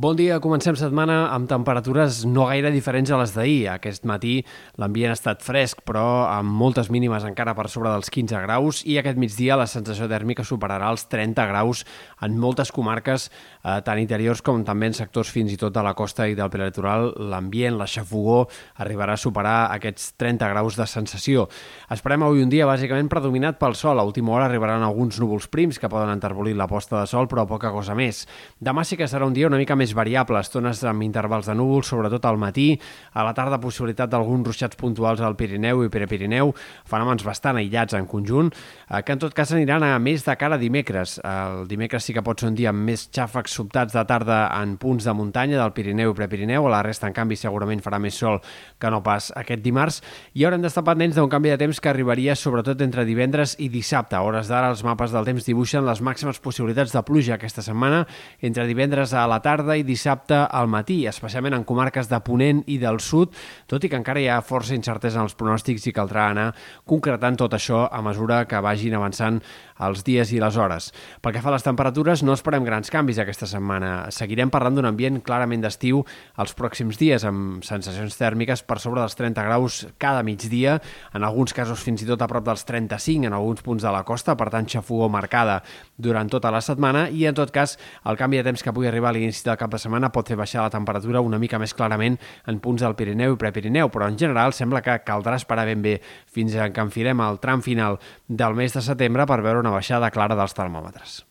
Bon dia, comencem setmana amb temperatures no gaire diferents a les d'ahir. Aquest matí l'ambient ha estat fresc, però amb moltes mínimes encara per sobre dels 15 graus i aquest migdia la sensació tèrmica superarà els 30 graus en moltes comarques, eh, tant interiors com també en sectors fins i tot de la costa i del prelitoral. L'ambient, la xafogó, arribarà a superar aquests 30 graus de sensació. Esperem avui un dia bàsicament predominat pel sol. A última hora arribaran alguns núvols prims que poden enterbolir la posta de sol, però poca cosa més. Demà sí que serà un dia una mica més variable, estones amb intervals de núvols, sobretot al matí, a la tarda possibilitat d'alguns ruixats puntuals al Pirineu i Prepirineu, fenòmens bastant aïllats en conjunt, eh, que en tot cas aniran a més de cara a dimecres. El dimecres sí que pot ser un dia amb més xàfecs sobtats de tarda en punts de muntanya del Pirineu i Prepirineu, a la resta, en canvi, segurament farà més sol que no pas aquest dimarts, i haurem d'estar pendents d'un canvi de temps que arribaria sobretot entre divendres i dissabte. A hores d'ara, els mapes del temps dibuixen les màximes possibilitats de pluja aquesta setmana, entre divendres a la tarda dissabte dissabte al matí, especialment en comarques de Ponent i del Sud, tot i que encara hi ha força incertesa en els pronòstics i caldrà anar concretant tot això a mesura que vagin avançant els dies i les hores. Pel que fa a les temperatures, no esperem grans canvis aquesta setmana. Seguirem parlant d'un ambient clarament d'estiu els pròxims dies, amb sensacions tèrmiques per sobre dels 30 graus cada migdia, en alguns casos fins i tot a prop dels 35 en alguns punts de la costa, per tant xafogó marcada durant tota la setmana i en tot cas el canvi de temps que pugui arribar a l'inici del cap de setmana pot fer baixar la temperatura una mica més clarament en punts del Pirineu i Prepirineu, però en general sembla que caldrà esperar ben bé fins que enfilem el tram final del mes de setembre per veure una baixada clara dels termòmetres.